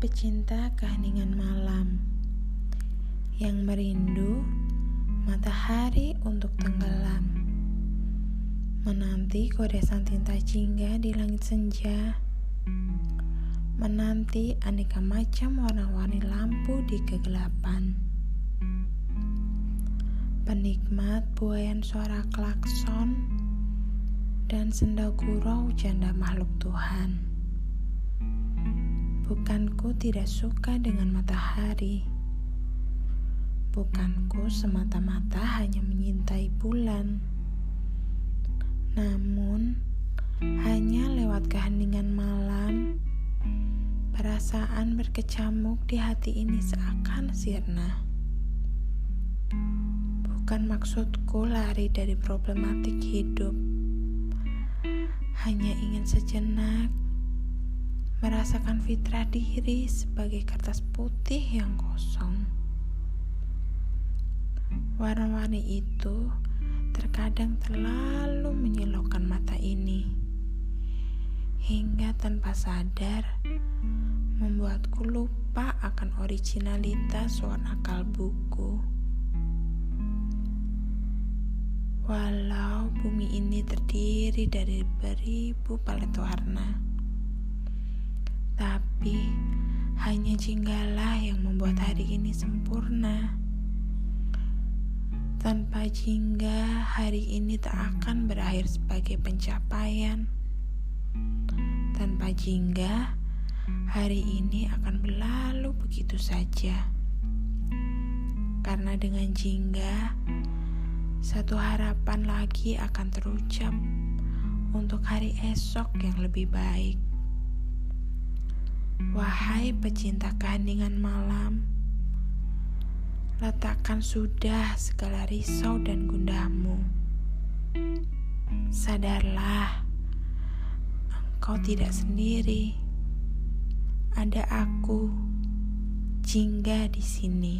pecinta keheningan malam yang merindu matahari untuk tenggelam, menanti goresan tinta jingga di langit senja, menanti aneka macam warna-warni lampu di kegelapan. Penikmat buayan suara klakson dan senda gurau janda makhluk Tuhan. Bukanku tidak suka dengan matahari. Bukanku semata-mata hanya menyintai bulan. Namun, hanya lewat keheningan malam, perasaan berkecamuk di hati ini seakan sirna. Bukan maksudku lari dari problematik hidup. Hanya ingin sejenak merasakan fitrah diri sebagai kertas putih yang kosong. Warna-warni itu terkadang terlalu menyilaukan mata ini, hingga tanpa sadar membuatku lupa akan originalitas warna kalbuku. Walau bumi ini terdiri dari beribu palet warna tapi hanya jinggalah yang membuat hari ini sempurna. Tanpa jingga, hari ini tak akan berakhir sebagai pencapaian. Tanpa jingga, hari ini akan berlalu begitu saja. Karena dengan jingga, satu harapan lagi akan terucap untuk hari esok yang lebih baik. Wahai pecinta keheningan malam, letakkan sudah segala risau dan gundahmu. Sadarlah, engkau tidak sendiri. Ada aku, Jingga di sini.